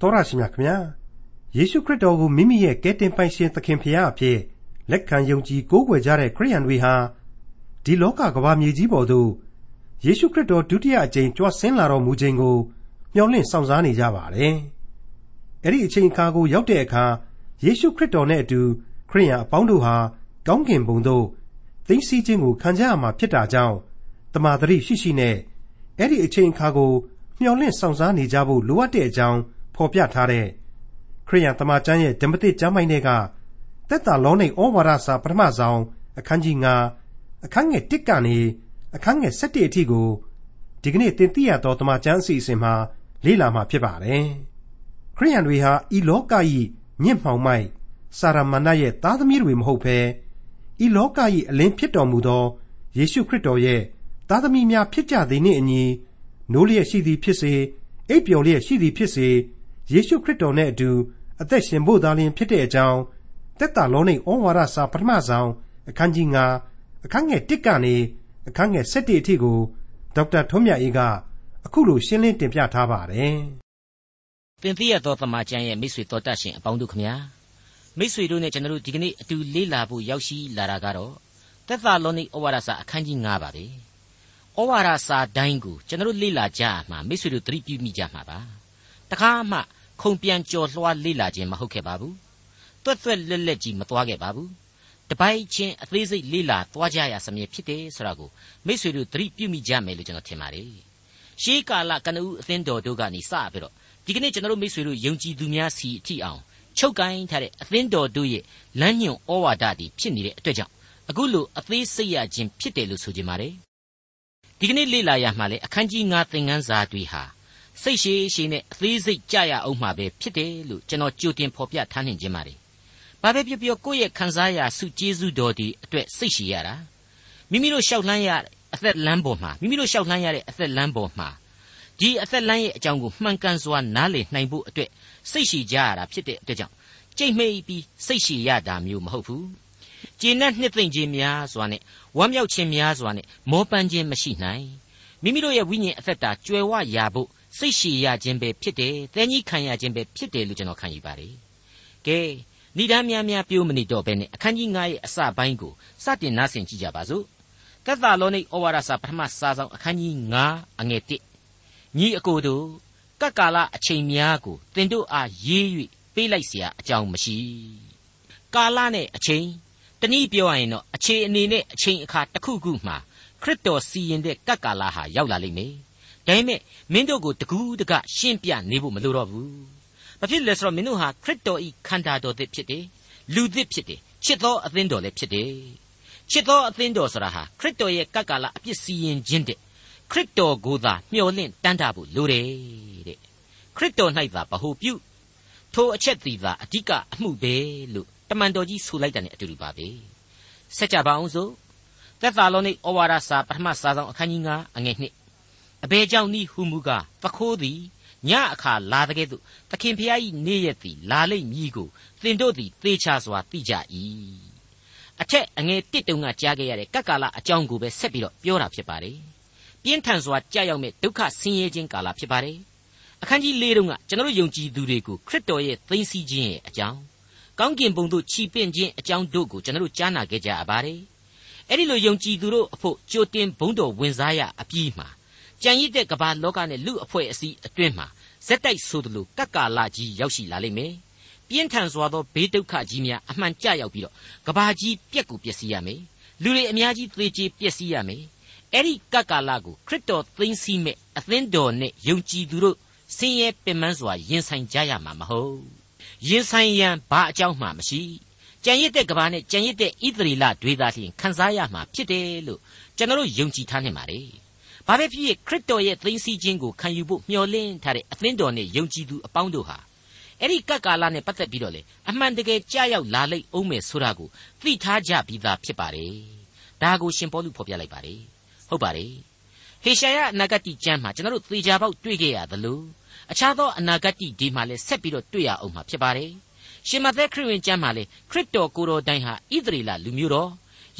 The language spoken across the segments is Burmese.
တော်ရရှိမြခင်ဗျာယေရှုခရစ်တော်ကိုမိမိရဲ့ကယ်တင်ပိုင်ရှင်သခင်ဖရာအဖြစ်လက်ခံယုံကြည်ကိုးကွယ်ကြတဲ့ခရိယန်တွေဟာဒီလောကကမ္ဘာမြေကြီးပေါ်သို့ယေရှုခရစ်တော်ဒုတိယအကြိမ်ကြွဆင်းလာတော်မူခြင်းကိုမျှော်လင့်စောင့်စားနေကြပါတယ်။အဲ့ဒီအချိန်အခါကိုရောက်တဲ့အခါယေရှုခရစ်တော်နဲ့အတူခရိယန်အပေါင်းတို့ဟာကောင်းကင်ဘုံသို့သိသိချင်းကိုခံကြရမှာဖြစ်တာကြောင့်တမာတရိရှိရှိနဲ့အဲ့ဒီအချိန်အခါကိုမျှော်လင့်ဆောင်စားနေကြဖို့လိုအပ်တဲ့အကြောင်း ဖော်ပြထားတဲ့ခရိယန်တမန်ကျမ်းရဲ့ဓမ္မသစ်ကျမ်းပိုင်းတွေကသက်တာလောနေဩဝါဒစာပထမဆုံးအခန်းကြီး9အခန်းငယ်1ကနေအခန်းငယ်7အထိကိုဒီကနေ့သင်သိရသောတမန်ကျမ်းအစီအစဉ်မှာလေ့လာမှာဖြစ်ပါတယ်။ခရိယန်တွေဟာဤလောကကြီးညင့်မှောင်မိုက်စာရမဏေရဲ့သားသမီးတွေမဟုတ်ဘဲဤလောကကြီးအလင်းဖြစ်တော်မူသောယေရှုခရစ်တော်ရဲ့သားသမီးများဖြစ်ကြသည်နှင့်အညီနိုးလျက်ရှိသည်ဖြစ်စေအိပ်ပျော်လျက်ရှိသည်ဖြစ်စေ ယေရှုခရစ်တော်နဲ့အတူအသက်ရှင်ဖို့သာလျှင်ဖြစ်တဲ့အကြောင်းသက်တာလုံးနေဩဝါဒစာပထမဆုံးအခန်းကြီး9အခန်းငယ်1ကနေအခန်းငယ်7အထိကိုဒေါက်တာထွန်းမြတ်အေးကအခုလိုရှင်းလင်းတင်ပြထားပါတယ်။သင်သိရသောသမ္မာကျမ်းရဲ့မိတ်ဆွေတော်တတ်ရှင်အပေါင်းတို့ခမညာမိတ်ဆွေတို့နဲ့ကျွန်တော်တို့ဒီကနေ့အတူလေ့လာဖို့ရောက်ရှိလာတာကတော့သက်သာလောနိဩဝါဒစာအခန်းကြီး9ပါပဲ။ဩဝါဒစာတိုင်းကိုကျွန်တော်လေ့လာကြရမှာမိတ်ဆွေတို့သတိပြုမိကြမှာပါတခါမှ ခုံပြန်ကြော်လွှားလေ့လာခြင်းမဟုတ်ခဲ့ပါဘူးတွက်တွက်လက်လက်ကြီးမသွားခဲ့ပါဘူးတပိုက်ချင်းအသေးစိတ်လေ့လာသွားကြရစမြဲဖြစ်တယ်ဆိုတာကိုမိတ်ဆွေတို့သတိပြုမိကြမယ်လို့ကျွန်တော်ထင်ပါတယ်ရှေးကာလကနဦးအသင်းတော်တို့ကနေစပြီးတော့ဒီကနေ့ကျွန်တော်တို့မိတ်ဆွေတို့ယုံကြည်သူများစီအထိအောင်ချုပ်ကိုင်းထားတဲ့အသင်းတော်တို့ရဲ့လမ်းညွန်ဩဝါဒတွေဖြစ်နေတဲ့အတွက်ကြောင့်အခုလိုအသေးစိတ်ရခြင်းဖြစ်တယ်လို့ဆိုကြပါတယ်ဒီကနေ့လေ့လာရမှာလေအခန်းကြီး9သင်ခန်းစာတွေဟာ စိတ်ရှိရှိနဲ့အသေးစိတ်ကြရအောင်မှာပဲဖြစ်တယ်လို့ကျွန်တော်ကြိုတင်ဖော်ပြထားနှင်ခြင်းပါတယ်။ဘာပဲပြောပြောကိုယ့်ရဲ့ခံစားရစုကျေးဇူးတော်ဒီအတွက်စိတ်ရှိရတာမိမိတို့ရှောက်လှမ်းရအသက်လမ်းပေါ်မှာမိမိတို့ရှောက်လှမ်းရတဲ့အသက်လမ်းပေါ်မှာဒီအသက်လမ်းရဲ့အကြောင်းကိုမှန်ကန်စွာနားလည်နိုင်ဖို့အတွက်စိတ်ရှိကြရတာဖြစ်တဲ့အတွက်ကြောင့်ကြိတ်မိတ်ပြီးစိတ်ရှိရတာမျိုးမဟုတ်ဘူး။ကျေနပ်နှစ်သိမ့်ခြင်းများစွာနဲ့ဝမ်းမြောက်ခြင်းများစွာနဲ့မောပန်းခြင်းမရှိနိုင်မိမိတို့ရဲ့ဝိညာဉ်အသက်တာကြွယ်ဝရာဖို့ စိတ်ရှည်ရခြင်းပဲဖြစ်တယ်။တဲကြီးခံရခြင်းပဲဖြစ်တယ်လို့ကျွန်တော်ခံယူပါတယ်။ကဲဏိဒာများများပြောမနေတော့ဘဲနဲ့အခန်းကြီး9ရဲ့အစပိုင်းကိုစတင်နားဆင်ကြည့်ကြပါစို့။သက်သာလောနိဩဝါဒစာပထမစာဆောင်အခန်းကြီး9အငယ်1ညီအကိုတို့ကပ်ကာလအချိန်များကိုတင်တို့အားရေး၍ပေးလိုက်เสียအကြောင်းမရှိ။ကာလနဲ့အချိန်တနည်းပြောရရင်တော့အခြေအနေနဲ့အချိန်အခါတစ်ခုခုမှာခရစ်တော်စီရင်တဲ့ကပ်ကာလဟာရောက်လာလိမ့်မယ်။ ဒါပေမဲ့မင်းတို့ကိုတကူးတကရှင်းပြနေဖို့မလိုတော့ဘူး။ဘာဖြစ်လဲဆိုတော့မင်းတို့ဟာခရစ်တော်ဤခန္ဓာတော်သစ်ဖြစ်တယ်။လူသစ်ဖြစ်တယ်။ချစ်သောအသင်းတော်လည်းဖြစ်တယ်။ချစ်သောအသင်းတော်ဆိုတာဟာခရစ်တော်ရဲ့ကပ်ကာလအပြစ်စီရင်ခြင်းတဲ့ခရစ်တော်ကိုသာမျှော်လင့်တန်းတာဖို့လိုတယ်တဲ့။ခရစ်တော်၌သာဗဟုပြုထိုအချက်သည်သာအဓိကအမှုပဲလို့တမန်တော်ကြီးဆိုလိုက်တာ ਨੇ အတူတူပါပဲဆက်ကြပါအောင်စို့သက်သာလောနိဩဝါဒစာပထမစာဆောင်အခန်းကြီး9အငယ်1 အဘယ်ကြောင့်ဤဟုမူကားသခိုးသည်ညအခါလာတဲ့ကဲ့သို့သခင်ဖျား၏နေ့ရက်သည်လာလိမ့်မည်ကိုသင်တို့သည်သေချာစွာသိကြ၏အထက်အငယ်တစ်တုံကကြားခဲ့ရတဲ့ကပ်ကာလအကြောင်းကိုပဲဆက်ပြီးတော့ပြောတာဖြစ်ပါတယ်ပြင်းထန်စွာကြာရောက်မဲ့ဒုက္ခဆင်းရဲခြင်းကာလဖြစ်ပါတယ်အခန်းကြီး၄တုံးကကျွန်တော်ယုံကြည်သူတွေကိုခရစ်တော်ရဲ့သိသိချင်းရဲ့အကြောင်းကောင်းကင်ဘုံသို့ခြိပင့်ခြင်းအကြောင်းတို့ကိုကျွန်တော်တို့ကြားနာခဲ့ကြရပါတယ်။အဲ့ဒီလိုယုံကြည်သူတို့အဖို့ကြိုတင်ဘုံတော်ဝင်စားရအပြီးမှာ ကြံရစ်တဲ့ကမ္ဘာလောကနဲ့လူအဖွဲ့အစည်းအတွင်းမှာဇက်တိုက်ဆိုသလိုကပ်ကာလကြီးရောက်ရှိလာလိမ့်မယ်။ပြင်းထန်စွာသောဘေးဒုက္ခကြီးများအမှန်ကြရောက်ပြီးတော့ကဘာကြီးပြက်ကိုပျက်စီးရမယ်။လူတွေအများကြီးသေကြေပျက်စီးရမယ်။အဲ့ဒီကပ်ကာလကိုခရစ်တော်သိမ်းဆီးမဲ့အသင်းတော်နဲ့ယုံကြည်သူတို့ဆင်းရဲပင်ပန်းစွာရင်ဆိုင်ကြရမှာမဟုတ်။ရင်ဆိုင်ရန်ဘာအကြောင်းမှမရှိကြံရစ်တဲ့ကဘာနဲ့ကြံရစ်တဲ့ဣသရေလတွေသာလျှင်ခံစားရမှာဖြစ်တယ်လို့ကျွန်တော်ယုံကြည်ထားနေပါတယ် ဘာပဲဖြစ်ဖြစ်ခရစ်တော်ရဲ့သိသိချင်းကိုခံယူဖို့မျှော်လင့်ထားတဲ့အသင်းတော်နဲ့ယုံကြည်သူအပေါင်းတို့ဟာအဲ့ဒီကပ်ကာလနဲ့ပတ်သက်ပြီးတော့လေအမှန်တကယ်ကြားရောက်လာလိမ့်အောင်မယ်ဆိုတာကိုသိထားကြပြီးသားဖြစ်ပါတယ်ဒါကိုရှင်ပေါလုဖော်ပြလိုက်ပါတယ်ဟုတ်ပါတယ်ဟေရှာယအနာဂတိကျမ်းမှာကျွန်တော်တို့သေချာပေါက်တွေ့ခဲ့ရသလိုအခြားသောအနာဂတ်ဒီမှာလည်းဆက်ပြီးတော့တွေ့ရအောင်မှာဖြစ်ပါတယ်။ရှင်မသက်ခရစ်ဝင်ကျမ်းမှာလည်းခရစ်တော်ကိုယ်တော်တိုင်ဟာဣသရေလလူမျိုးတော်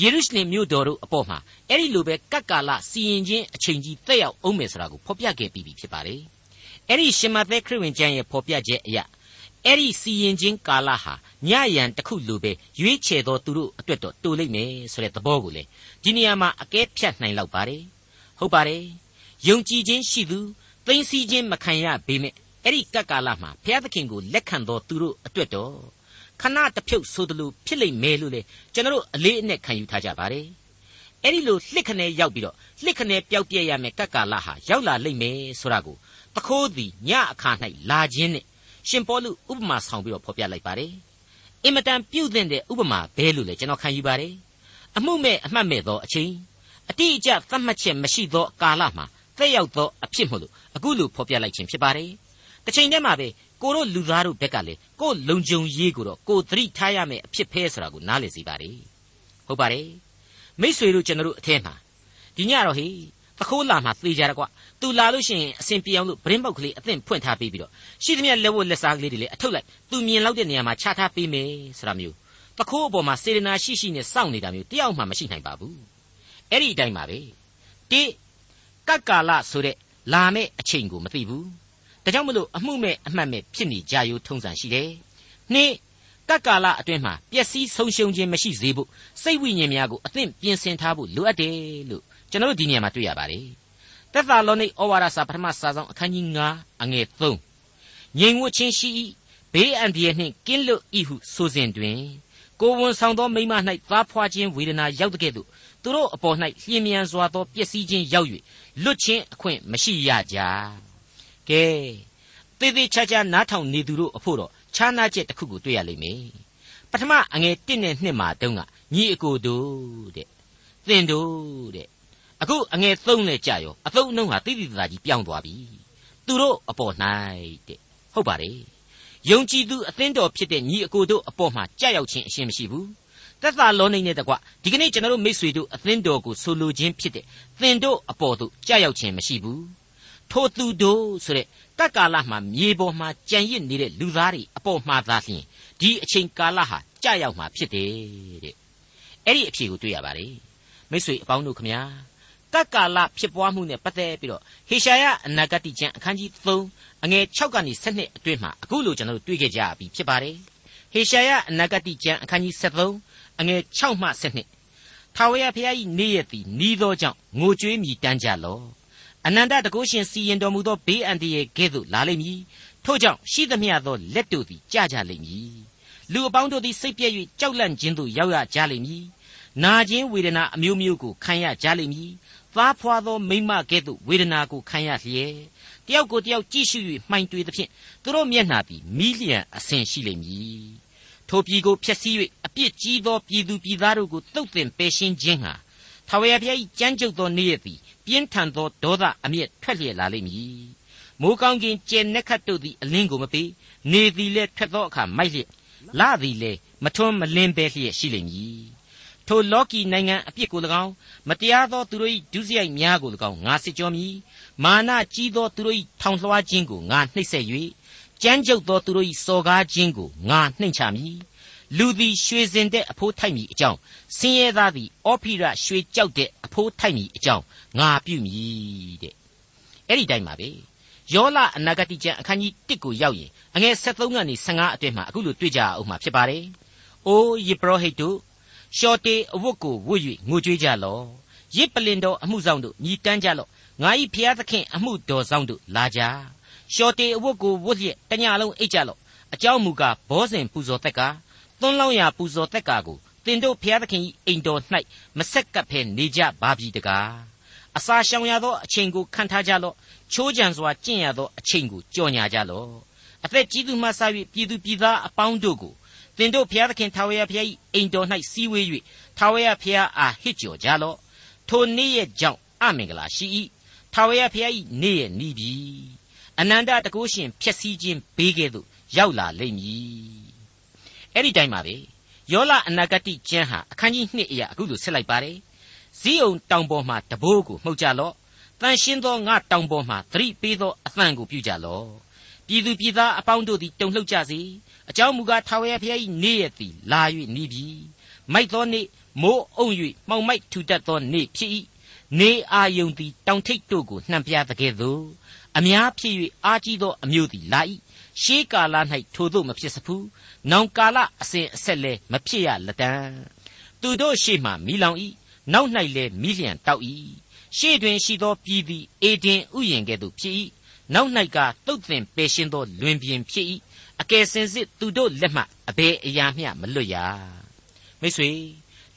ယေရုရှလင်မြို့တော်တို့အပေါ်မှာအဲ့ဒီလိုပဲကပ်ကာလစီရင်ခြင်းအချိန်ကြီးတက်ရောက်အောင်မယ်ဆိုတာကိုဖော်ပြခဲ့ပြီးပြီဖြစ်ပါတယ်။အဲ့ဒီရှင်မသက်ခရစ်ဝင်ကျမ်းရဲ့ဖော်ပြချက်အရာအဲ့ဒီစီရင်ချင်းကာလဟာညယံတစ်ခုလိုပဲရွေးချယ်သောသူတို့အတွက်တော့တူလိမ့်မယ်ဆိုတဲ့သဘောကိုလေဒီနေရာမှာအကဲဖြတ်နိုင်လောက်ပါတယ်ဟုတ်ပါတယ်ယုံကြည်ခြင်းရှိသူသိသိချင်းမခံရပေမဲ့အဲ့ဒီကပ်ကာလမှာဘုရားသခင်ကိုလက်ခံသောသူတို့အတွက်တော့ ခဏတစ်ဖြုတ်ဆိုသလိုဖြစ်လိမ့်မယ်လို့လေကျွန်တော်တို့အလေးအနက်ခံယူထားကြပါတယ်အဲ့ဒီလိုလှစ်ခနဲရောက်ပြီးတော့လှစ်ခနဲပျောက်ပြက်ရမယ်ကပ်ကာလဟာရောက်လာလိမ့်မယ်ဆိုတာကိုတခိုးသည်ညအခါ၌လာခြင်းနဲ့ရှင်ပေါလုဥပမာဆောင်ပြီးတော့ဖော်ပြလိုက်ပါတယ်အင်မတန်ပြုတ်တဲ့ဥပမာဘဲလို့လေကျွန်တော်ခံယူပါတယ်အမှုမဲ့အမှတ်မဲ့သောအချိန်အတိအကျသတ်မှတ်ချက်မရှိသောကာလမှာသက်ရောက်သောအဖြစ်မို့လို့အခုလိုဖော်ပြလိုက်ခြင်းဖြစ်ပါတယ် တစ်ချိန်တည်းမှာပဲကိုတို့လူသားတို့ဘက်ကလေကိုလုံခြုံရေးကိုတော့ကိုသတိထားရမယ်အဖြစ်ဖဲဆိုတာကိုနားလည်စီပါတယ်ဟုတ်ပါတယ်မိษွေတို့ကျွန်တော်တို့အထက်မှာဒီညတော့ဟေးတခိုးလာမှသေကြရကွာသူလာလို့ရှိရင်အစဉ်ပြေအောင်လို့ဗရင်ပေါက်ကလေးအသင့်ဖွင့်ထားပေးပြီးတော့ရှိသမျှလက်ဝတ်လက်စားကလေးတွေလည်းအထုတ်လိုက်သူမြင်လောက်တဲ့နေရာမှာချထားပေးမယ်ဆိုတာမျိုးတခိုးအပေါ်မှာစေရနာရှိရှိနဲ့စောင့်နေတာမျိုးတယောက်မှမရှိနိုင်ပါဘူးအဲ့ဒီအတိုင်းပါပဲတိကတ်ကာလဆိုတဲ့လာမယ့်အချိန်ကိုမသိဘူး ဒါကြောင့်မလို့အမှုမဲ့အမှတ်မဲ့ဖြစ်နေကြရိုးထုံးစံရှိတယ်နှစ်ကတ်ကာလအတွင်းမှာပျက်စီးဆုံးရှုံးခြင်းမရှိစေဖို့စိတ်ဝိညာဉ်များကိုအသင့်ပြင်ဆင်ထားဖို့လိုအပ်တယ်လို့ကျွန်တော်တို့ဒီနေရာမှာတွေ့ရပါတယ်သက်သာလောနိဩဝါဒစာပထမစာဆောင်အခန်းကြီး9အငယ်3ငြိမ်ဝှချင်းရှိ၏ဘေးအန္တရာယ်နှင့်ကင်းလွတ်၏ဟုဆိုစဉ်တွင်ကိုဝန်ဆောင်သောမိမ၌သားဖွာခြင်းဝေဒနာရောက်တဲ့ကဲ့သို့သူတို့အပေါ်၌လျင်မြန်စွာသောပျက်စီးခြင်းရောက်၍လွတ်ခြင်းအခွင့်မရှိရကြ ကဲသေသေးချာချာနားထောင်နေသူတို့အဖို့တော့ခြားနာချက်တစ်ခုကိုတွေ့ရလိမ့်မယ်ပထမအငယ်1နဲ့2မှာတုန်းကညီအကိုတို့တဲ့သင်တို့တဲ့အခုအငယ်3နဲ့ကြာရောအသုံးအနှုန်းဟာတိတိတသားကြီးပြောင်းသွားပြီသူတို့အပေါ်၌တဲ့ဟုတ်ပါတယ်ယုံကြည်သူအသင်းတော်ဖြစ်တဲ့ညီအကိုတို့အပေါ်မှာကြာရောက်ခြင်းအရှင်းမရှိဘူးသက်သာလောနေနဲ့တကွဒီကနေ့ကျွန်တော်တို့မိษွေတို့အသင်းတော်ကိုဆိုလိုခြင်းဖြစ်တဲ့သင်တို့အပေါ်သို့ကြာရောက်ခြင်းမရှိဘူး ထိုသူတို့ဆိုတဲ့ကပ်ကာလမှာမြေပေါ်မှာကြံရစ်နေတဲ့လူသားတွေအပေါ်မှာသာလျှင်ဒီအချိန်ကာလဟာကြာရောက်မှာဖြစ်တယ်တဲ့အဲ့ဒီအဖြေကိုတွေ့ရပါတယ်မိษွေအပေါင်းတို့ခမညာကပ်ကာလဖြစ်ပွားမှုနဲ့ပတ်သက်ပြီးတော့ဟေရှာယအနာဂတိကျမ်းအခန်းကြီး3အငယ်6ကနေ7အတွင်းမှာအခုလိုကျွန်တော်တို့တွေ့ခဲ့ကြပြီဖြစ်ပါတယ်ဟေရှာယအနာဂတိကျမ်းအခန်းကြီး7အငယ်6မှ7ထာဝရဘုရား၏နေ့ရက်သည်နီးသောကြောင့်ငိုကြွေးမြည်တမ်းကြလော့ အနန္တတကုရှင်စီရင်တော်မူသောဘေးအန္တရာယ်ကဲ့သို့လာလိမ့်မည်ထို့ကြောင့်ရှိသမျှသောလက်တို့သည်ကြကြလိမ့်မည်လူအပေါင်းတို့သည်စိတ်ပြည့်၍ကြောက်လန့်ခြင်းသို့ရောက်ရကြလိမ့်မည်နာခြင်းဝေဒနာအမျိုးမျိုးကိုခံရကြလိမ့်မည်သားဖွာသောမိမကဲ့သို့ဝေဒနာကိုခံရလျက်တယောက်ကိုတယောက်ကြည့်ရှု၍မှိုင်တွေသဖြင့်သူတို့မျက်နှာသည်မီးလျံအဆင်ရှိလိမ့်မည်ထိုပြည်ကိုဖျက်ဆီး၍အပြစ်ကြီးသောပြည်သူပြည်သားတို့ကိုတုတ်တင်ပယ်ရှင်းခြင်းဟာ ထာဝရဘုရား၏ကြမ်းကြုတ်သောနေ့ရက်သည်ပြင်းထန်သောဒေါသအမျက်ထွက်လျက်လာလိမ့်မည်မိုးကောင်းကင်ကျဲနက်ခတ်တို့သည်အလင်းကိုမပေးနေသည်လည်းထွက်သောအခါမိုက်လျက်လသည်လည်းမထွန်းမလင်းပဲလျက်ရှိလိမ့်မည်ထိုလောကီနိုင်ငံအပြစ်ကို၎င်းမတရားသောသူတို့၏ဒုစရိုက်များကို၎င်းငါစစ်ကြောမည်မာနကြီးသောသူတို့၏ထောင်လွှားခြင်းကိုငါနှိပ်စက်၍ကြမ်းကြုတ်သောသူတို့၏စော်ကားခြင်းကိုငါနှိမ်ချမည် လူသည်ရွှေစင်တဲ့အဖိုးထိုက်မိအကြောင်းဆင်းရဲသားသည်အောဖိရရွှေကြောက်တဲ့အဖိုးထိုက်မိအကြောင်းငါပြုမိတဲ့အဲ့ဒီတိုင်းပါပဲယောလအနာဂတိကျမ်းအခန်းကြီး1ကိုရောက်ရင်အငယ်73ကနေ75အတွင်းမှာအခုလိုတွေ့ကြအောင်မှာဖြစ်ပါတယ်။အိုးယေဘရဟိတ်တို့ရှော်တေအဝတ်ကိုဝတ်၍ငိုကြွေးကြလော့။ရစ်ပလင်တော်အမှုဆောင်တို့ညီတန်းကြလော့။ငါ၏ဖျားသခင်အမှုတော်ဆောင်တို့လာကြ။ရှော်တေအဝတ်ကိုဝတ်လျက်တညလုံးအိတ်ကြလော့။အကြောင်းမူကားဘောဇင်ပူဇော်သက်က သွန်းလောင်းရာပူဇော်သက်ကာကိုတင်တို့ဖျားသခင်၏အိမ်တော်၌မဆက်ကပ်ဖဲနေကြပါပြီတကား။အစာရှောင်ရသောအချိန်ကိုခံထားကြလော့ချိုးကြံစွာကျင့်ရသောအချိန်ကိုကြော်ညာကြလော့အသက်ကြီးသူမှစ၍ပြည်သူပြည်သားအပေါင်းတို့ကိုသင်တို့ဘုရားသခင်ထာဝရဘုရား၏အိမ်တော်၌စည်းဝေး၍ထာဝရဘုရားအားဟစ်ကြော်ကြလော့ထိုနေ့ရဲ့ကြောင့်အမင်္ဂလာရှိ၏ထာဝရဘုရား၏နေ့ရဲ့ဤပြီအနန္တတကုရှင်ဖြည့်ဆည်းခြင်းဘေးကဲ့သို့ရောက်လာလိမ့်မည် အဲ့ဒီတိုင်းပါပဲယောလအနာဂတိကျမ်းဟာအခန်းကြီး2အရာအခုလိုဆက်လိုက်ပါတယ်ဇီးအောင်တောင်ပေါ်မှာတဘိုးကိုမှုတ်ကြလော့တန်ရှင်းသောငါတောင်ပေါ်မှသတိပေးသောအသံကိုပြုကြလော့ပြည်သူပြည်သားအပေါင်းတို့သည်တုန်လှုပ်ကြစေအကြောင်းမူကားထာဝရဘုရား၏နေ့ရက်သည်လာ၍နေပြီမိုက်သောနေ့မိုးအုံ၍မှောင်မိုက်ထူတတ်သောနေ့ဖြစ်၏နေအာယုန်သည်တောင်ထိပ်တို့ကိုနှံပြသကဲ့သို့အအများဖြစ်၍အားကြီးသောအမျိုးသည်လာ၏ ရှေးကာလ၌ထိုသို့မဖြစ်စဖူးနောင်ကာလအစဉ်အဆက်လဲမဖြစ်ရလတံသူတို့ရှေ့မှမိလောင်၏နောက်၌လဲမိလျံတောက်၏ရှေ့တွင်ရှိသောပြည်သည်အေဒင်ဥယျင်ကဲ့သို့ဖြစ်၏နောက်၌ကတုတ်တင်ပယ်ရှင်းသောလွင်ပြင်ဖြစ်၏အကယ်စင်စစ်သူတို့လက်မှအဘယ်အရာမျှမလွတ်ရမိတ်ဆွေ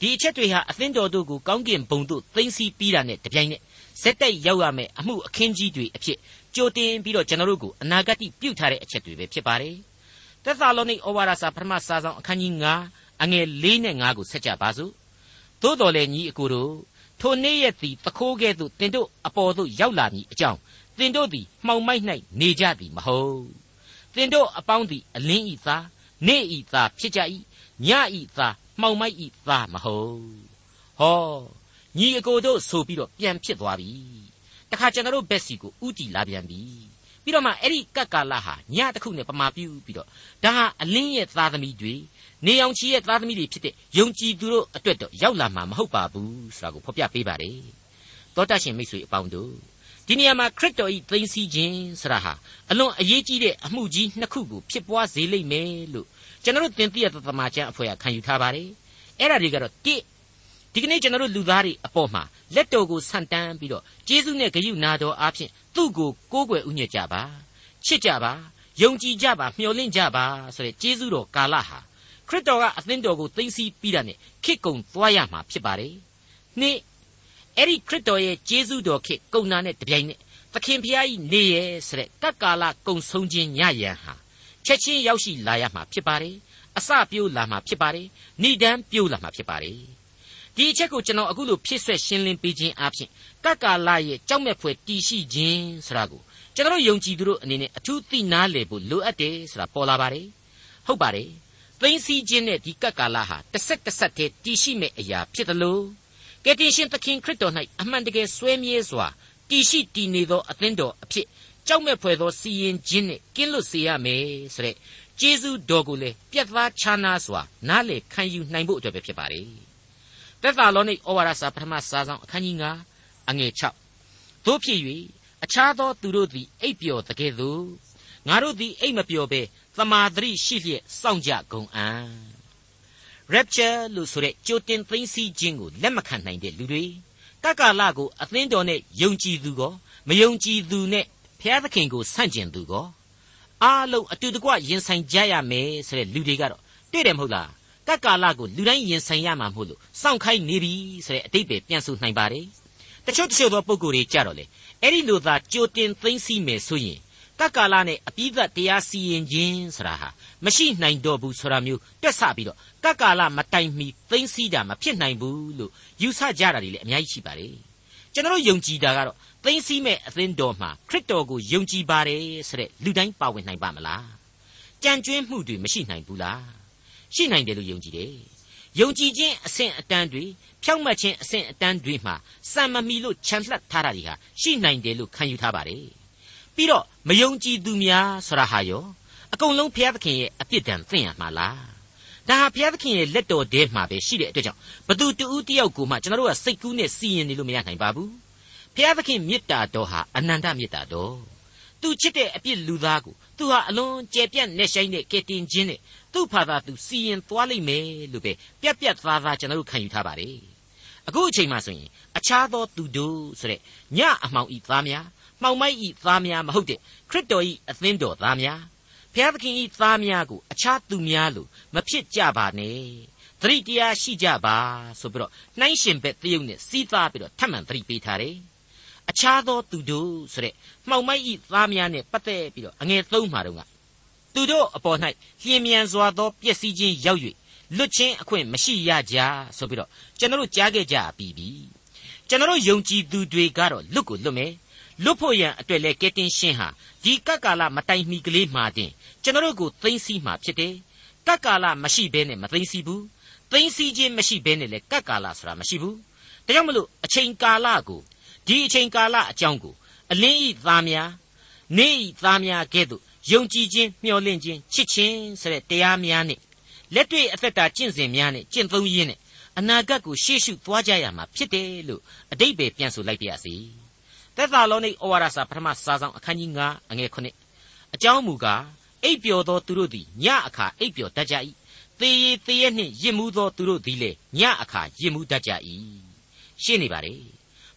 ဒီအချက်တွေဟာအသင်းတော်တို့ကိုကောင်းကင်ဘုံသို့သိမ်းဆည်းပြီးတာနဲ့တပြိုင်နက်ဇက်တိုက်ရောက်ရမယ်အမှုအခင်းကြီးတွေအဖြစ် ကြိုတင်ပြီးတော့ကျွန်တော်တို့ကိုအနာဂတ်ပြုတ်ထားတဲ့အချက်တွေပဲဖြစ်ပါတယ်သက်သာလောနိဩဝါဒစာပထမစာဆောင်အခန်းကြီး9အငယ်၄နဲ့5ကိုဆက်ကြပါစို့သို့တော်လည်းညီအကိုတို့ထိုနေ့ရက်သည်တခိုးကဲ့သို့တင်တို့အပေါ်သို့ရောက်လာမည်အကြောင်းတင်တို့သည်မှောင်မိုက်၌နေကြသည်မဟုတ်တင်တို့အပေါင်းသည်အလင်းဤသားနေ့ဤသားဖြစ်ကြ၏ညဤသားမှောင်မိုက်ဤသားမဟုတ်ဟောညီအကိုတို့ဆိုပြီးတော့ပြန်ဖြစ်သွားပြီ တခါကျွန်တော်တို့ဘက်စီကိုဥတီလာပြန်ပြီပြီးတော့မှအဲ့ဒီကတ်ကာလဟာညတစ်ခုနဲ့ပမာပြုပြီးတော့ဒါဟာအလင်းရဲ့သားသမီးတွေနေအောင်ချီရဲ့သားသမီးတွေဖြစ်တဲ့ယုံကြည်သူတို့အတွက်တော့ရောက်လာမှာမဟုတ်ပါဘူးဆိုတာကိုဖော်ပြပေးပါတယ်တောတရှင်မိတ်ဆွေအပေါင်းတို့ဒီနေရာမှာခရစ်တော်ဤသိသိစီခြင်းဆိုတာဟာအလွန်အရေးကြီးတဲ့အမှုကြီးနှစ်ခုကိုဖြစ်ပွားစေလိမ့်မယ်လို့ကျွန်တော်တို့သင်သိရတဲ့သမာကျမ်းအဖွဲ့ကခံယူထားပါတယ်အဲ့ဒါတွေကတော့တိ ဒီကနေ့ကျွန်တော်တို့လူသားတွေအပေါ်မှာလက်တော်ကိုဆန့်တန်းပြီးတော့ကျေးဇူးနဲ့ဂရုနာတော်အားဖြင့်သူ့ကိုကိုးကွယ်ဥညွတ်ကြပါချစ်ကြပါယုံကြည်ကြပါမျှော်လင့်ကြပါဆိုတဲ့ကျေးဇူးတော်ကာလဟာခရစ်တော်ကအသင်းတော်ကိုသိသိပြီးတာနဲ့ခေကုံသွားရမှာဖြစ်ပါတယ်နှစ်အဲ့ဒီခရစ်တော်ရဲ့ကျေးဇူးတော်ခေကုံနာနဲ့တပြိုင်နက်သခင်ဖျားကြီးနေရဲ့ဆိုတဲ့ကပ်ကာလကုံဆုံးခြင်းညရန်ဟာချက်ချင်းရောက်ရှိလာရမှာဖြစ်ပါတယ်အစပြိုးလာမှာဖြစ်ပါတယ်ဏိဒန်းပြိုးလာမှာဖြစ်ပါတယ် ဒီအချက်ကိုကျွန်တော်အခုလိုဖြည့်ဆွက်ရှင်းလင်းပေးခြင်းအပြင်ကကလာရဲ့ကြောက်မဲ့ဖွယ်တည်ရှိခြင်းဆိုတာကိုကျွန်တော်ယုံကြည်သူတို့အနေနဲ့အထူးသိနာလည်ဖို့လိုအပ်တယ်ဆိုတာပေါ်လာပါတယ်ဟုတ်ပါတယ်သိမ့်စီခြင်းနဲ့ဒီကကလာဟာတစ်ဆက်တစ်ဆက်တည်းတည်ရှိမဲ့အရာဖြစ်တယ်လို့ကယ်တင်ရှင်သခင်ခရစ်တော်၌အမှန်တကယ်ဆွဲမြဲစွာတည်ရှိတည်နေသောအသင်းတော်အဖြစ်ကြောက်မဲ့ဖွယ်သောစီရင်ခြင်းနဲ့ကင်းလွတ်စေရမယ်ဆိုတဲ့ကျေးဇူးတော်ကိုလည်းပြတ်သားခြားနာစွာနားလေခံယူနိုင်ဖို့အတွက်ပဲဖြစ်ပါတယ် သက်သာလောနိဩဝါဒစာပထမစာဆောင်အခန်းကြီး9အငယ်6သို့ဖြစ်၍အခြားသောသူတို့သည်အိပ်ပျော်တကယ်သို့ငါတို့သည်အိပ်မပျော်ဘဲသမာဓိရှိလျက်စောင့်ကြကုန်အံ့ rapture လို့ဆိုတဲ့ကြိုတင်သိမ်းဆည်းခြင်းကိုလက်မခံနိုင်တဲ့လူတွေကကလကိုအသင်းတော်နဲ့ယုံကြည်သူကောမယုံကြည်သူနဲ့ဘုရားသခင်ကိုဆန့်ကျင်သူကောအားလုံးအတူတကွရင်ဆိုင်ကြရမယ်ဆိုတဲ့လူတွေကတော့တွေ့တယ်မဟုတ်လား ကပ်ကာလကိုလူတိုင်းရင်ဆိုင်ရမှာမဟုတ်လို့စောင့်ခိုင်းနေပြီဆိုတဲ့အတိတ်ပဲပြန်ဆိုနိုင်ပါတယ်တချို့တချို့သောပုံကိုယ်တွေကြတော့လေအဲ့ဒီလိုသာကြိုတင်သိမ့်စီမယ်ဆိုရင်ကပ်ကာလနဲ့အပိသက်တရားစီရင်ခြင်းဆိုတာဟာမရှိနိုင်တော့ဘူးဆိုတာမျိုးတွက်ဆပြီးတော့ကပ်ကာလမတိုင်မီသိမ့်စီတာမဖြစ်နိုင်ဘူးလို့ယူဆကြတာတွေလည်းအများကြီးရှိပါတယ်ကျွန်တော်ယုံကြည်တာကတော့သိမ့်စီမဲ့အသင်းတော်မှာခရစ်တော်ကိုယုံကြည်ပါတယ်ဆိုတဲ့လူတိုင်းပါဝင်နိုင်ပါမလားကြံကျွင်းမှုတွေမရှိနိုင်ဘူးလား ရှိနိုင်တယ်လို့ယုံကြည်တယ်။ယုံကြည်ခြင်းအဆင့်အတန်းတွေဖြောင့်မတ်ခြင်းအဆင့်အတန်းတွေမှာစံမမီလို့ခြံလှပ်ထားတာတွေဟာရှိနိုင်တယ်လို့ခံယူထားပါတယ်။ပြီးတော့မယုံကြည်သူများဆိုတာဟာရောအကုန်လုံးဘုရားသခင်ရဲ့အပြစ်ဒဏ်သိရမှာလား။ဒါဟာဘုရားသခင်ရဲ့လက်တော်ထဲမှာပဲရှိတဲ့အတွက်ကြောင့်ဘသူတူဦးတယောက်ကိုမှကျွန်တော်တို့ကစိတ်ကူးနဲ့စီရင်နေလို့မရနိုင်ပါဘူး။ဘုရားသခင်မေတ္တာတော်ဟာအနန္တမေတ္တာတော်။ သူချစ်တဲ့အပြစ်လူသားကိုသူဟာအလွန်ကြဲပြန့်နေဆိုင်တဲ့ကယ်တင်ခြင်းနဲ့သူ့ဖာသာသူစီရင်သွားလိမ့်မယ်လို့ပဲပြက်ပြက်သားသားကျွန်တော်တို့ခံယူထားပါတယ်အခုအချိန်မှဆိုရင်အခြားသောသူတို့ဆိုတဲ့ညအမှောင်ဤသားများမှောင်မိုက်ဤသားများမဟုတ်တဲ့ခရစ်တော်ဤအသင်းတော်သားများဘုရားသခင်ဤသားများကိုအခြားသူများလို့မဖြစ်ကြပါနဲ့သတိတရားရှိကြပါဆိုပြီးတော့နှိုင်းရှင်ဘက်တရုပ်နဲ့စီးသားပြီးတော့ထပ်မံသတိပေးထားတယ် အခြားသောသူတို့ဆိုတဲ့မှောင်မိုက်ဤသားများနဲ့ပတ်သက်ပြီးတော့အငယ်သုံးမှာတော့သူတို့အပေါ်၌လျင်မြန်စွာသောပျက်စီးခြင်းရောက်၍လွတ်ချင်းအခွင့်မရှိရကြဆိုပြီးတော့ကျွန်တော်တို့ကြားခဲ့ကြပြီးပြီကျွန်တော်တို့ယုံကြည်သူတွေကတော့လွတ်ကိုလွတ်မယ်လွတ်ဖို့ရန်အတွက်လဲကဲတင်ရှင်းဟာဒီကကာလမတိုင်မီကလေးမှာတင်ကျွန်တော်တို့ကိုသိမ့်စီမှာဖြစ်တယ်ကကာလမရှိဘဲနဲ့မသိမ့်စီဘူးသိမ့်စီခြင်းမရှိဘဲနဲ့လဲကကာလဆိုတာမရှိဘူးဒါကြောင့်မလို့အချိန်ကာလကို ဒီအချိန်ကာလအကြောင်းကိုအလင်းဤသားများနေဤသားများကဲ့သို့ယုံကြည်ခြင်းမျှော်လင့်ခြင်းချစ်ခြင်းဆိုတဲ့တရားများနဲ့လက်တွေ့အသက်တာကျင့်စဉ်များနဲ့ကျင့်သုံးရင်းနဲ့အနာဂတ်ကိုရှေ့ရှုသွားကြရမှာဖြစ်တယ်လို့အတိတ်ပဲပြန်ဆိုလိုက်ပါရစေသက်သာလောနိဩဝါဒစာပထမစာဆောင်အခန်းကြီး9အငယ်9အကြောင်းမူကားအိပ်ပျော်သောသူတို့သည်ညအခါအိပ်ပျော်တတ်ကြ၏သေရည်သေရနှင့်ရစ်မှုသောသူတို့သည်လည်းညအခါရစ်မှုတတ်ကြ၏ရှင်းနေပါလေ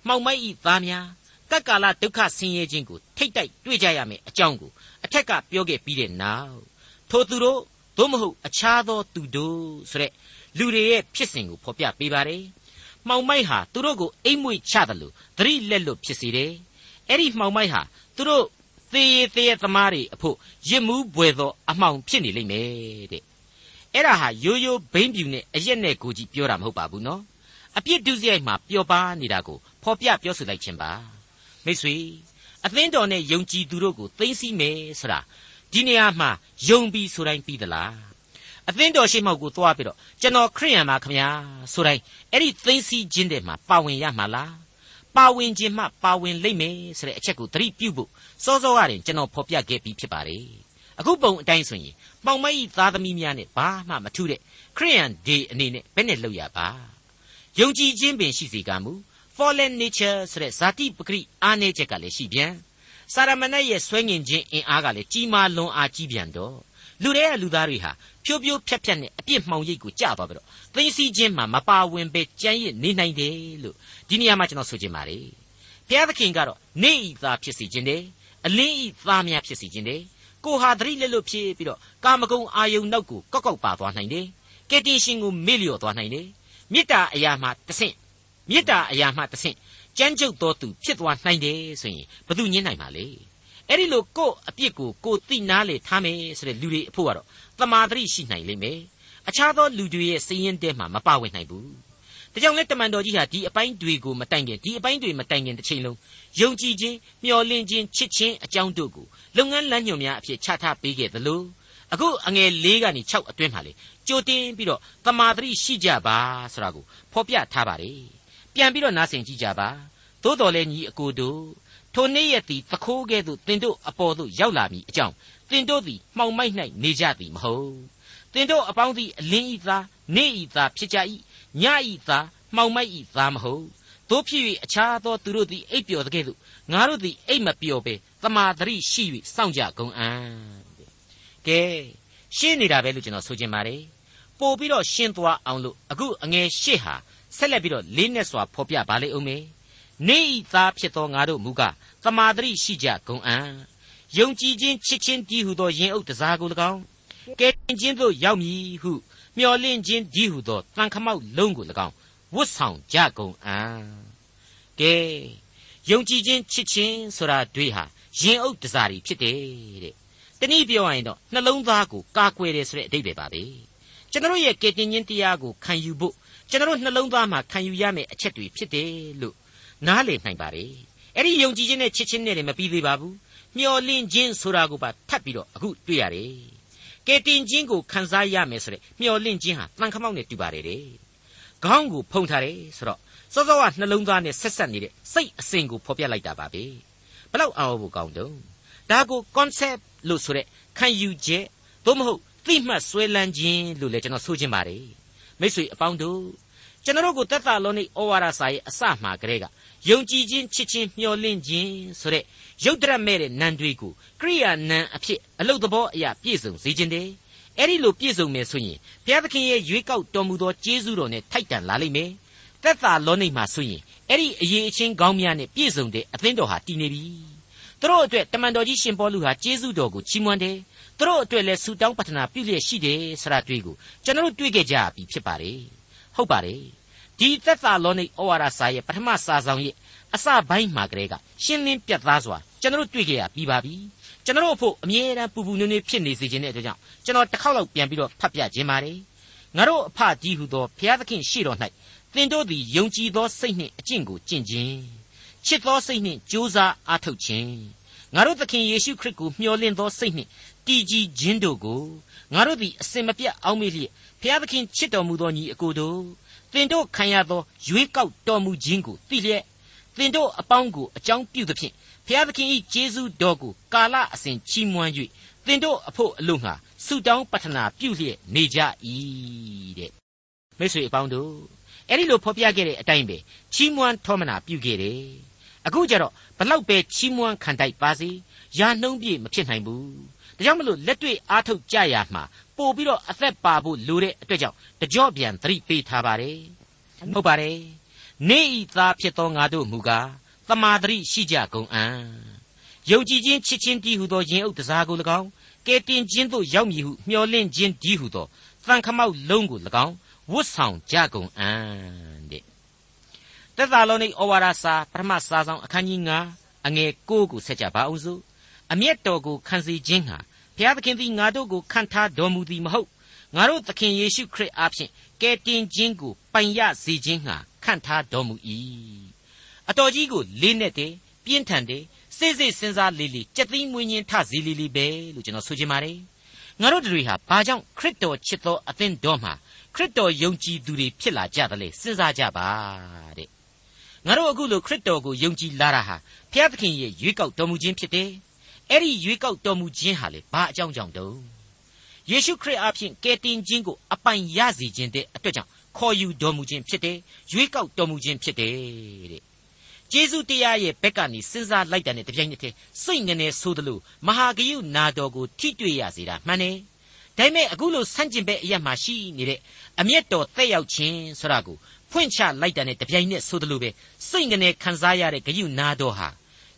မှောင်မိုက်ဤသားများကပ်ကာလဒုက္ခဆင်းရဲခြင်းကိုထိတ်တိုက်တွေ့ကြရမယ်အကြောင်းကိုအထက်ကပြောခဲ့ပြီးတဲ့နောက်ထိုသူတို့သို့မဟုတ်အခြားသောသူတို့ဆိုတဲ့လူတွေရဲ့ဖြစ်စဉ်ကိုဖော်ပြပေးပါတယ်။မှောင်မိုက်ဟာသူတို့ကိုအိမ်မွေ့ချတယ်လို့သတိလက်လွတ်ဖြစ်စေတယ်။အဲ့ဒီမှောင်မိုက်ဟာသူတို့သေရသေးသမားတွေအဖို့ရစ်မှုဘွယ်သောအမှောင်ဖြစ်နေလိမ့်မယ်တဲ့။အဲ့ဒါဟာရိုးရိုးဘိမ့်ပြူနဲ့အရက်နဲ့ကိုကြီးပြောတာမဟုတ်ပါဘူးနော်။ အပြစ်ဒုစရိုက်မှာပျော်ပါနေတာကိုဖော်ပြပြောဆိုလိုက်ခြင်းပါ။မိတ်ဆွေအသင်းတော်နဲ့ယုံကြည်သူတို့ကိုသိသိမယ်ဆိုတာဒီနေရာမှာယုံပြီးဆိုတိုင်းပြီးသလားအသင်းတော်ရှိမောက်ကိုသွားပြီးတော့ကျွန်တော်ခရိယန်ပါခမညာဆိုတိုင်းအဲ့ဒီသိသိချင်းတဲ့မှာပါဝင်ရမှာလားပါဝင်ခြင်းမှပါဝင်လိမ့်မယ်ဆိုတဲ့အချက်ကိုသတိပြုဖို့စောစောကတင်ကျွန်တော်ဖော်ပြခဲ့ပြီးဖြစ်ပါတယ်အခုပုံအတိုင်းဆိုရင်ပေါင်မကြီးသားသမီးများနဲ့ဘာမှမထူးတဲ့ခရိယန်ဒေးအနေနဲ့ဘယ်နဲ့လုပ်ရပါ ယုံကြည်ခြင်းပင်ရှိစေကမူ fallen nature ဆိုတဲ့ဇာတိပဂရိအားနည်းချက်ကလည်းရှိပြန်စာရမဏေရဲ့ဆွဲငင်ခြင်းအင်အားကလည်းကြီးမားလွန်အားကြီးပြန်တော့လူတွေကလူသားတွေဟာဖြိုးဖြိုးဖြက်ဖြက်နဲ့အပြစ်မှောင်ရိပ်ကိုကြသွားပြီးတော့သိသိချင်းမှမပါဝင်ပဲကြမ်းရစ်နေနိုင်တယ်လို့ဒီနေရာမှာကျွန်တော်ဆိုချင်ပါတယ်ဘုရားသခင်ကတော့နေဤသားဖြစ်စီခြင်းတယ်အလင်းဤသားများဖြစ်စီခြင်းတယ်ကိုဟာသတိလက်လွတ်ဖြစ်ပြီးတော့ကာမဂုဏ်အာယုန်နောက်ကိုကောက်ကောက်ပါသွားနိုင်တယ်ကယ်တင်ရှင်ကိုမေ့လျော့သွားနိုင်တယ် မေတ္တာအရာမှတဆင့်မေတ္တာအရာမှတဆင့်ကြမ်းကြုတ်သောသူဖြစ်သွားနိုင်တယ်ဆိုရင်ဘယ်သူညင်းနိုင်ပါလဲအဲ့ဒီလိုကို့အပြစ်ကိုကိုသိနာလေထားမယ်ဆိုတဲ့လူတွေအဖို့ကတော့သမာဓိရှိနိုင်လိမ့်မယ်အခြားသောလူတွေရဲ့စည်ရင်တဲမှာမပါဝင်နိုင်ဘူးဒါကြောင့်လဲတမန်တော်ကြီးဟာဒီအပိုင်းတွေကိုမတိုင်ခင်ဒီအပိုင်းတွေမတိုင်ခင်တစ်ချိန်လုံးယုံကြည်ခြင်းမျှော်လင့်ခြင်းချစ်ခြင်းအကြောင်းတို့ကိုလုပ်ငန်းလမ်းညွှန်များအဖြစ်ချထားပေးခဲ့သလို အခုအငယ်၄ကနေ6အတွင်းမှာလေကြိုတင်ပြီးတော့တမာတိရှိကြပါဆိုတာကိုဖော်ပြထားပါတယ်ပြန်ပြီးတော့နားဆင်ကြည့်ကြပါသို့တော်လည်းညီအကိုတို့ထိုနေ့ရက်သည်သခိုးကဲ့သို့တင်တို့အပေါ်သို့ရောက်လာမည်အကြောင်းတင်တို့သည်မှောင်မိုက်၌နေကြသည်မဟုတ်တင်တို့အပေါင်းသည်အလင်းဤသားနေဤသားဖြစ်ကြ၏ညဤသားမှောင်မိုက်ဤသားမဟုတ်တို့ဖြစ်၍အခြားသောသူတို့သည်အိပ်ပျော်တဲ့ကဲ့သို့ငါတို့သည်အိပ်မပျော်ပဲတမာတရိရှိ၍စောင့်ကြကုန်အံ့ ကဲရှင်းနေတာပဲလို့ကျွန်တော်ဆိုချင်ပါတယ်ပို့ပြီးတော့ရှင်းသွားအောင်လို့အခုအငယ်ရှစ်ဟာဆက်လက်ပြီးတော့လေးနဲ့စွာဖော်ပြပါလိမ့်ဦးမယ်နေဤသားဖြစ်သောငါတို့မူကားတမာတရိရှိကြကုန်အံ့ယုံကြည်ခြင်းချစ်ခြင်းတည်ဟုသောယင်အုပ်တစားကို၎င်းကဲတင်ခြင်းသို့ရောက်မည်ဟုမျှော်လင့်ခြင်းတည်ဟုသောတန်ခမောက်လုံးကို၎င်းဝတ်ဆောင်ကြကုန်အံ့ကဲယုံကြည်ခြင်းချစ်ခြင်းဆိုတာတွေဟာယင်အုပ်တစားတွေဖြစ်တယ်တဲ့ တနည်းပြောရရင်တော့နှလုံးသားကိုကာကွယ်တယ်ဆိုတဲ့အဓိပ္ပာယ်ပါပဲကျွန်တော်ရဲ့ကဲတင်ခြင်းတရားကိုခံယူဖို့ကျွန်တော်နှလုံးသားမှာခံယူရမယ့်အချက်တွေဖြစ်တယ်လို့နားလည်နိုင်ပါတယ်အဲ့ဒီယုံကြည်ခြင်းနဲ့ချစ်ခြင်းနဲ့လည်းမပြီးသေးပါဘူးမျော်လင့်ခြင်းဆိုတာကိုပါထပ်ပြီးတော့အခုတွေ့ရတယ်ကဲတင်ခြင်းကိုခံစားရမယ်ဆိုတဲ့မျော်လင့်ခြင်းဟာတန်ခမောက်နဲ့တူပါတယ်တဲ့ခေါင်းကိုဖုံထားတယ်ဆိုတော့စောစောကနှလုံးသားနဲ့ဆက်ဆက်နေတဲ့စိတ်အစဉ်ကိုဖော်ပြလိုက်တာပါပဲဘလောက်အောင်ဖို့ကောင်းတုံးဒါကို concept လို့ဆိုတဲ့ခံယူချက်သို့မဟုတ်သိမှတ်ဆွဲလန်းခြင်းလို့လည်းကျွန်တော်ဆိုချင်ပါတယ်မိတ်ဆွေအပေါင်းတို့ကျွန်တော်တို့ကိုသက်သာလုံးនៃဩဝါဒစာရဲ့အစမှကလေးကယုံကြည်ခြင်းချစ်ခြင်းမျှော်လင့်ခြင်းဆိုတဲ့ရုပ်တရက်မဲ့တဲ့နံတွေကိုကရိယာနံအဖြစ်အလုတ်သဘောအရာပြည့်စုံစေခြင်းတယ်အဲ့ဒီလိုပြည့်စုံမယ်ဆိုရင်ဘုရားသခင်ရဲ့ရွေးကောက်တော်မူသောကျေးဇူးတော်နဲ့ထိုက်တန်လာလိမ့်မယ်သက်သာလောနေမှာဆိုရင်အဲ့ဒီအရေးအချင်းကောင်းများနဲ့ပြည့်စုံတဲ့အသင်းတော်ဟာတည်နေပြီ သူတို့အတွက်တမန်တော်ကြီးရှင်ပေါလုဟာကျေးဇူးတော်ကိုချီးမွမ်းတယ်သူတို့အတွက်လည်းဆုတောင်းပတနာပြုလျက်ရှိတယ်ဆရာတွေ့ကိုကျွန်တော်တို့တွေ့ခဲ့ကြပြီဖြစ်ပါတယ်ဟုတ်ပါတယ်ဒီသက်သာလောနိဩဝါဒစာရဲ့ပထမစာဆောင်ရဲ့အစပိုင်းမှာကလေးကရှင်းလင်းပြတ်သားစွာကျွန်တော်တို့တွေ့ကြရပြီးပါပြီကျွန်တော်တို့အဖို့အမြဲတမ်းပူပူနွေ့နွေ့ဖြစ်နေစေခြင်းတဲ့အတွက်ကြောင့်ကျွန်တော်တစ်ခေါက်လောက်ပြန်ပြီးတော့ဖတ်ပြခြင်းပါတယ်ငါတို့အဖကြီးဟူသောဘုရားသခင်ရှေ့တော်၌သင်တို့သည်ယုံကြည်သောစိတ်နှင့်အကျင့်ကိုကျင့်ခြင်း ချစ်သောစိတ်နှင့်ကြိုးစားအားထုတ်ခြင်းငါတို့သခင်ယေရှုခရစ်ကိုမျှော်လင့်သောစိတ်နှင့်တည်ကြည်ခြင်းတို့ကိုငါတို့သည်အစင်မပြတ်အောက်မေ့လျက်ဘုရားသခင်ချစ်တော်မူသောညီအကိုတို့သင်တို့ခံရသောရွေးကောက်တော်မူခြင်းကိုသိလျက်သင်တို့အပေါင်းကိုအကြောင်းပြုသဖြင့်ဘုရားသခင်၏ကျေးဇူးတော်ကိုကာလအစဉ်ချီးမွမ်း၍သင်တို့အဖို့အလို့ငှာဆုတောင်းပတ္ထနာပြုလျက်နေကြ၏တဲ့မိတ်ဆွေအပေါင်းတို့အဲ့ဒီလိုဖော်ပြခဲ့တဲ့အတိုင်းပဲချီးမွမ်းထောမနာပြုခဲ့တယ် အခုကြတော့ဘလောက်ပဲချီးမွမ်းခံတိုက်ပါစေယာနှုံးပြည့်မဖြစ်နိုင်ဘူးဒါကြောင့်မလို့လက်တွေ့အားထုတ်ကြရမှာပို့ပြီးတော့အသက်ပါဖို့လိုတဲ့အတွက်ကြောင့်တကြော့ပြန်သတိပေးထားပါတယ်ဟုတ်ပါတယ်နေဤသားဖြစ်သောငါတို့မူကားတမာတရိရှိကြကုန်အံ့ယုံကြည်ခြင်းချစ်ခြင်းတည်ဟုသောယင်အုပ်တစားကို၎င်းကဲတင်ခြင်းသို့ရောက်မည်ဟုမျှော်လင့်ခြင်းတည်ဟုသောသံခမောက်လုံးကို၎င်းဝတ်ဆောင်ကြကုန်အံ့တဲ့ သက်သာလောနိဩဝါဒစာပထမစာဆောင်အခန်းကြီး9အငယ်9ကိုဆက်ကြပါအောင်စို့အမျက်တော်ကိုခံစေခြင်းဟာဘုရားသခင်သည်ငါတို့ကိုခံထားတော်မူသည်မဟုတ်ငါတို့သခင်ယေရှုခရစ်အားဖြင့်ကယ်တင်ခြင်းကိုပိုင်ရစေခြင်းဟာခံထားတော်မူ၏အတော်ကြီးကိုလေးနဲ့တယ်ပြင်းထန်တယ်စိတ်စိတ်စဉ်းစားလေးလေးကြက်သိမ်းမွေးညင်းထစီလေးလေးပဲလို့ကျွန်တော်ဆိုချင်ပါတယ်ငါတို့တွေဟာဘာကြောင့်ခရစ်တော်ချစ်သောအသင်းတော်မှာခရစ်တော်ယုံကြည်သူတွေဖြစ်လာကြတယ်လေစဉ်းစားကြပါတဲ့ ငါတို့အခုလိုခရစ်တော်ကိုယုံကြည်လာတာဟာဘုရားသခင်ရဲ့ရွေးကောက်တော်မူခြင်းဖြစ်တယ်အဲ့ဒီရွေးကောက်တော်မူခြင်းဟာလေဘာအကြောင်းကြောင့်တုံးယေရှုခရစ်အားဖြင့်ကယ်တင်ခြင်းကိုအပိုင်ရစေခြင်းတဲ့အတွက်ကြောင့်ခေါ်ယူတော်မူခြင်းဖြစ်တယ်ရွေးကောက်တော်မူခြင်းဖြစ်တယ်တဲ့ကျေးဇူးတရားရဲ့ဘက်ကနေစဉ်းစားလိုက်တာနဲ့တပြိုင်နက်တည်းစိတ်ငနေဆိုးသလိုမဟာဂယုနာတော်ကိုထိတွေ့ရစေတာမှန်တယ်ဒါပေမဲ့အခုလိုဆန့်ကျင်ဘက်အရက်မှာရှိနေတဲ့အမျက်တော်သက်ရောက်ခြင်းဆိုတာကို ဖွင့်ချလိုက်တာနဲ့တပြိုင်နက်ဆိုသလိုပဲစိတ်ငနေခံစားရတဲ့ဂယုနာတော်ဟာ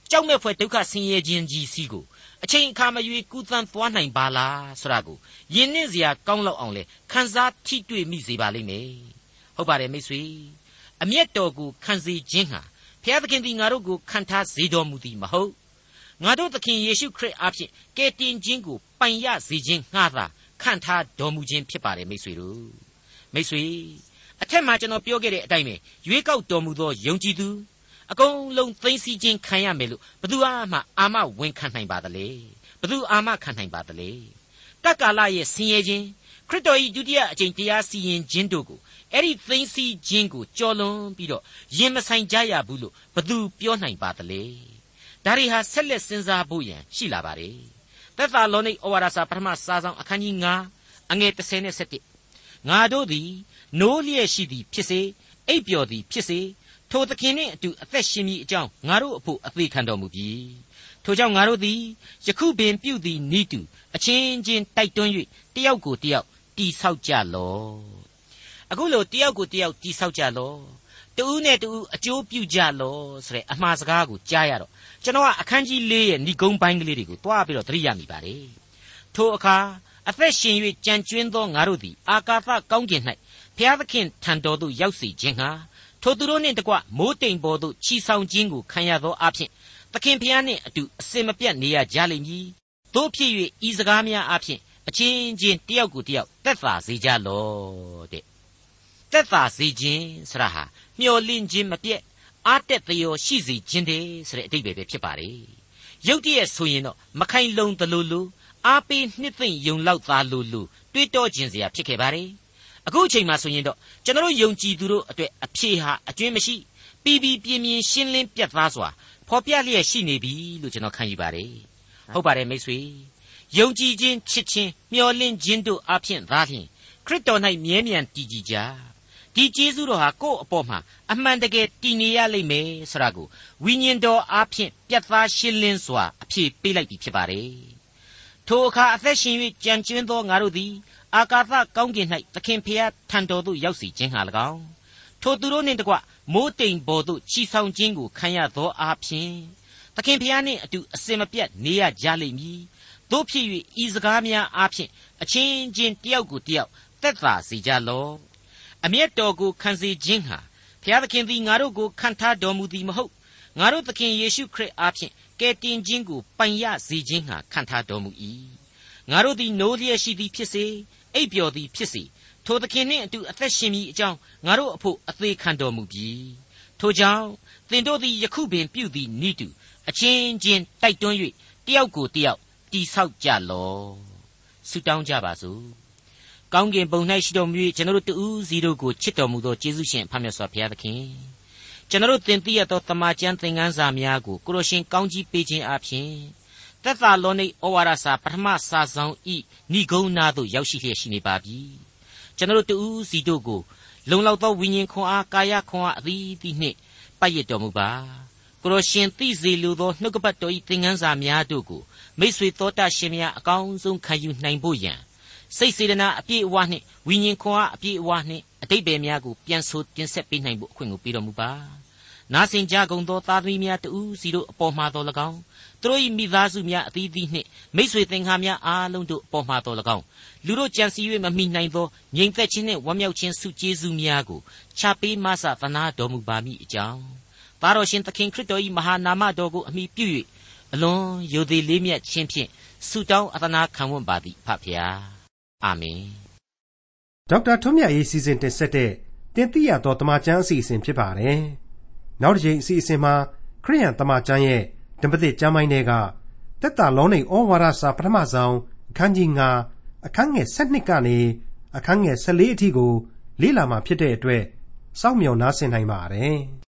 ကြောက်မဲ့ဖွယ်ဒုက္ခဆင်းရဲခြင်းကြီးစီးကိုအချိန်အခါမရွေးကူးသန်းသွားနိုင်ပါလားဆိုတာကိုယဉ်နှင်းစရာကောင်းလောက်အောင်လေခံစားထိတွေ့မိစေပါလိမ့်မယ်ဟုတ်ပါတယ်မိတ်ဆွေအမျက်တော်ကိုခံစေခြင်းဟာဘုရားသခင်သည်ငါတို့ကိုခံထားစေတော်မူသည်မဟုတ်ငါတို့သခင်ယေရှုခရစ်အားဖြင့်ကယ်တင်ခြင်းကိုပိုင်ရစေခြင်းငှားသာခံထားတော်မူခြင်းဖြစ်ပါတယ်မိတ်ဆွေတို့မိတ်ဆွေ အထက်မှာကျွန်တော်ပြောခဲ့တဲ့အတိုင်းပဲရွေးကောက်တော်မူသောယုံကြည်သူအကုန်လုံးသိသိချင်းခံရမယ်လို့ဘသူမှအာမဝန်ခံနိုင်ပါသလဲဘသူအာမခံနိုင်ပါသလဲကကလာရဲ့ဆင်းရဲခြင်းခရစ်တော်၏ဒုတိယအကြိမ်တရားစီရင်ခြင်းတို့ကိုအဲ့ဒီသိသိခြင်းကိုကြော်လွန်ပြီးတော့ရင်မဆိုင်ကြရဘူးလို့ဘသူပြောနိုင်ပါသလဲဒါတွေဟာဆက်လက်စဉ်းစားဖို့ရန်ရှိလာပါတယ်သက်သာလောနိဩဝါဒစာပထမစာဆောင်အခန်းကြီး9အငယ်30နဲ့7 ငါတို့သည်နိုးလျက်ရှိသည်ဖြစ်စေအိပ်ပျော်သည်ဖြစ်စေထိုသခင်နှင့်အတူအသက်ရှင်မည်အကြောင်းငါတို့အဖို့အသေးခံတော်မူပြီထိုကြောင့်ငါတို့သည်ယခုပင်ပြုသည်နိတုအချင်းချင်းတိုက်တွန်း၍တယောက်ကိုတယောက်တိဆောက်ကြလော့အခုလိုတယောက်ကိုတယောက်တိဆောက်ကြလော့တူးနဲ့တူးအကျိုးပြုကြလော့ဆိုတဲ့အမှားစကားကိုကြားရတော့ကျွန်တော်ကအခန်းကြီး၄ရဲ့ဏိဂုံးပိုင်းကလေးတွေကိုတွားပြီးတော့သတိရမိပါတယ်ထိုအခါ အသက်ရှင်၍ကြံကျွင်းသောငါတို့သည်အာကာသကောင်းကင်၌ဘုရားသခင်ထံတော်သို့ရောက်စေခြင်းဟာထိုသူတို့နှင့်တကွမိုးတိမ်ပေါ်သို့ချီဆောင်ခြင်းကိုခံရသောအဖြစ်သခင်ဖျားနှင့်အတူအစင်မပြတ်နေရကြလိမ့်မည်တို့ဖြစ်၍ဤစကားများအဖြစ်အချင်းချင်းတယောက်ကိုတယောက်တက်သာစေကြလော့တဲ့တက်သာစေခြင်းဆရာဟာမျော်လင့်ခြင်းမပြတ်အားတက်သရောရှိစေခြင်းတည်းဆိုတဲ့အတိတ်ပဲဖြစ်ပါလေရုတ်တရက်ဆိုရင်တော့မခိုင်လုံသလိုလို အားပေးနှစ်သိမ့်ယုံလောက်သားလိုလိုတွေးတောခြင်းစရာဖြစ်ခဲ့ပါတယ်အခုအချိန်မှဆိုရင်တော့ကျွန်တော်ယုံကြည်သူတို့အတွက်အဖြေဟာအကျွင်းမရှိပြီးပြီးပြင်းပြင်းရှင်းလင်းပြတ်သားစွာဖော်ပြလျက်ရှိနေပြီလို့ကျွန်တော်ခံယူပါတယ်ဟုတ်ပါတယ်မိတ်ဆွေယုံကြည်ခြင်းချစ်ခြင်းမျှော်လင့်ခြင်းတို့အပြင်သာလျှင်ခရစ်တော်၌မြဲမြံတည်ကြည်ကြဒီကျေးဇူးတော်ဟာကိုယ့်အပေါ်မှာအမှန်တကယ်တည်နေရလိမ့်မယ်ဆိုတာကိုဝိညာဉ်တော်အားဖြင့်ပြတ်သားရှင်းလင်းစွာအဖြေပေးလိုက်ပြီဖြစ်ပါတယ် ထိုအခါအသက်ရှင်၍ကြံကျွင်းသောငါတို့သည်အာကာသကောင်းကင်၌သခင်ဖျားထံတော်သို့ရောက်စီခြင်းဟာ၎င်းထိုသူတို့နှင့်တကွမိုးတိမ်ပေါ်သို့ချီဆောင်ခြင်းကိုခံရသောအားဖြင့်သခင်ဖျားနှင့်အတူအစင်မပြတ်နေရကြလိမ့်မည်တို့ဖြစ်၍ဤစကားများအားဖြင့်အချင်းချင်းတယောက်ကိုတယောက်သက်သာစေကြလော့အမျက်တော်ကိုခံစေခြင်းဟာဖျားသခင်သည်ငါတို့ကိုခံထားတော်မူသည်မဟုတ်ငါတို့သခင်ယေရှုခရစ်အားဖြင့် ကယ်တင်ခြင်းကိုပိုင်ရစေခြင်းဟာခံထားတော်မူ၏ငါတို့သည်နိုးလျက်ရှိသည်ဖြစ်စေအိပ်ပျော်သည်ဖြစ်စေထိုသခင်နှင့်အတူအသက်ရှင်မည်အကြောင်းငါတို့အဖို့အသေးခံတော်မူပြီထိုကြောင့်သင်တို့သည်ယခုပင်ပြုသည်နိတုအချင်းချင်းတိုက်တွန်း၍တယောက်ကိုတယောက်တိဆောက်ကြလော့ဆုတောင်းကြပါစို့ကောင်းကင်ဘုံ၌ရှိတော်မူ၍ကျွန်တော်တို့တူးစီတို့ကိုချစ်တော်မူသောယေရှုရှင်ဖခင်စွာဘုရားသခင် ကျွန်တော်တို့သင်သိရသောတမန်ကျမ်းသင်ခန်းစာများကိုကိုရရှင်ကောင်းကြီးပေးခြင်းအပြင်သက်သာလောနိဩဝါဒစာပထမစာဆောင်ဤဏိဂုံနာသို့ရောက်ရှိလျက်ရှိနေပါပြီကျွန်တော်တို့တူးစီတို့ကိုလုံလောက်သောဝိညာဉ်ခွန်အားကာယခွန်အားအသီးသီးနှင့်ပတ်ရတော်မူပါကိုရရှင်သိစေလိုသောနှုတ်ကပတ်တော်၏သင်ခန်းစာများတို့ကိုမိတ်ဆွေတော်တတ်ရှင်များအကောင်းဆုံးခံယူနိုင်ဖို့ရန် စိတ်စေတနာအပြည့်အဝနှင့်ဝိညာဉ်ခွန်အားအပြည့်အဝနှင့်အတိတ်ပဲများကိုပြန်ဆိုတင်ဆက်ပေးနိုင်ဖို့အခွင့်ကိုပေးတော်မူပါနာစင်ကြကုန်သောသားသမီးများတူစီတို့အပေါ်မှာတော်၎င်းသူတို့၏မိသားစုများအသီးသီးနှင့်မိတ်ဆွေသင်္ကားများအားလုံးတို့အပေါ်မှာတော်၎င်းလူတို့ကြံစည်၍မမိနိုင်သောငြိမ်သက်ခြင်းနှင့်ဝမ်းမြောက်ခြင်းစုကျေးဇူးများကိုချပေးမဆသနာတော်မူပါမည်အကြောင်းသားတော်ရှင်သခင်ခရစ်တော်၏မဟာနာမတော်ကိုအမိပြု၍အလွန်ယိုသေးလေးမြတ်ခြင်းဖြင့်ဆုတောင်းအသနာခံဝန်ပါသည်ဖဖျား အာမင်ဒေါက်တာထွန်းမြတ်ရေးစီစဉ်တင်ဆက်တဲ့တင်ပြတော်တမချန်းအစီအစဉ်ဖြစ်ပါတယ်နောက်တစ်ချိန်အစီအစဉ်မှာခရိယန်တမချန်းရဲ့ဓမ္မသစ်ကျမ်းပိုင်းတွေကတက်တာလုံးနေဩဝါဒစာပထမဆုံးအခန်းကြီး9အခန်းငယ်7ကနေအခန်းငယ်14အထိကိုလေ့လာမှာဖြစ်တဲ့အတွက်စောင့်မျှော်နားဆင်နိုင်ပါတယ်။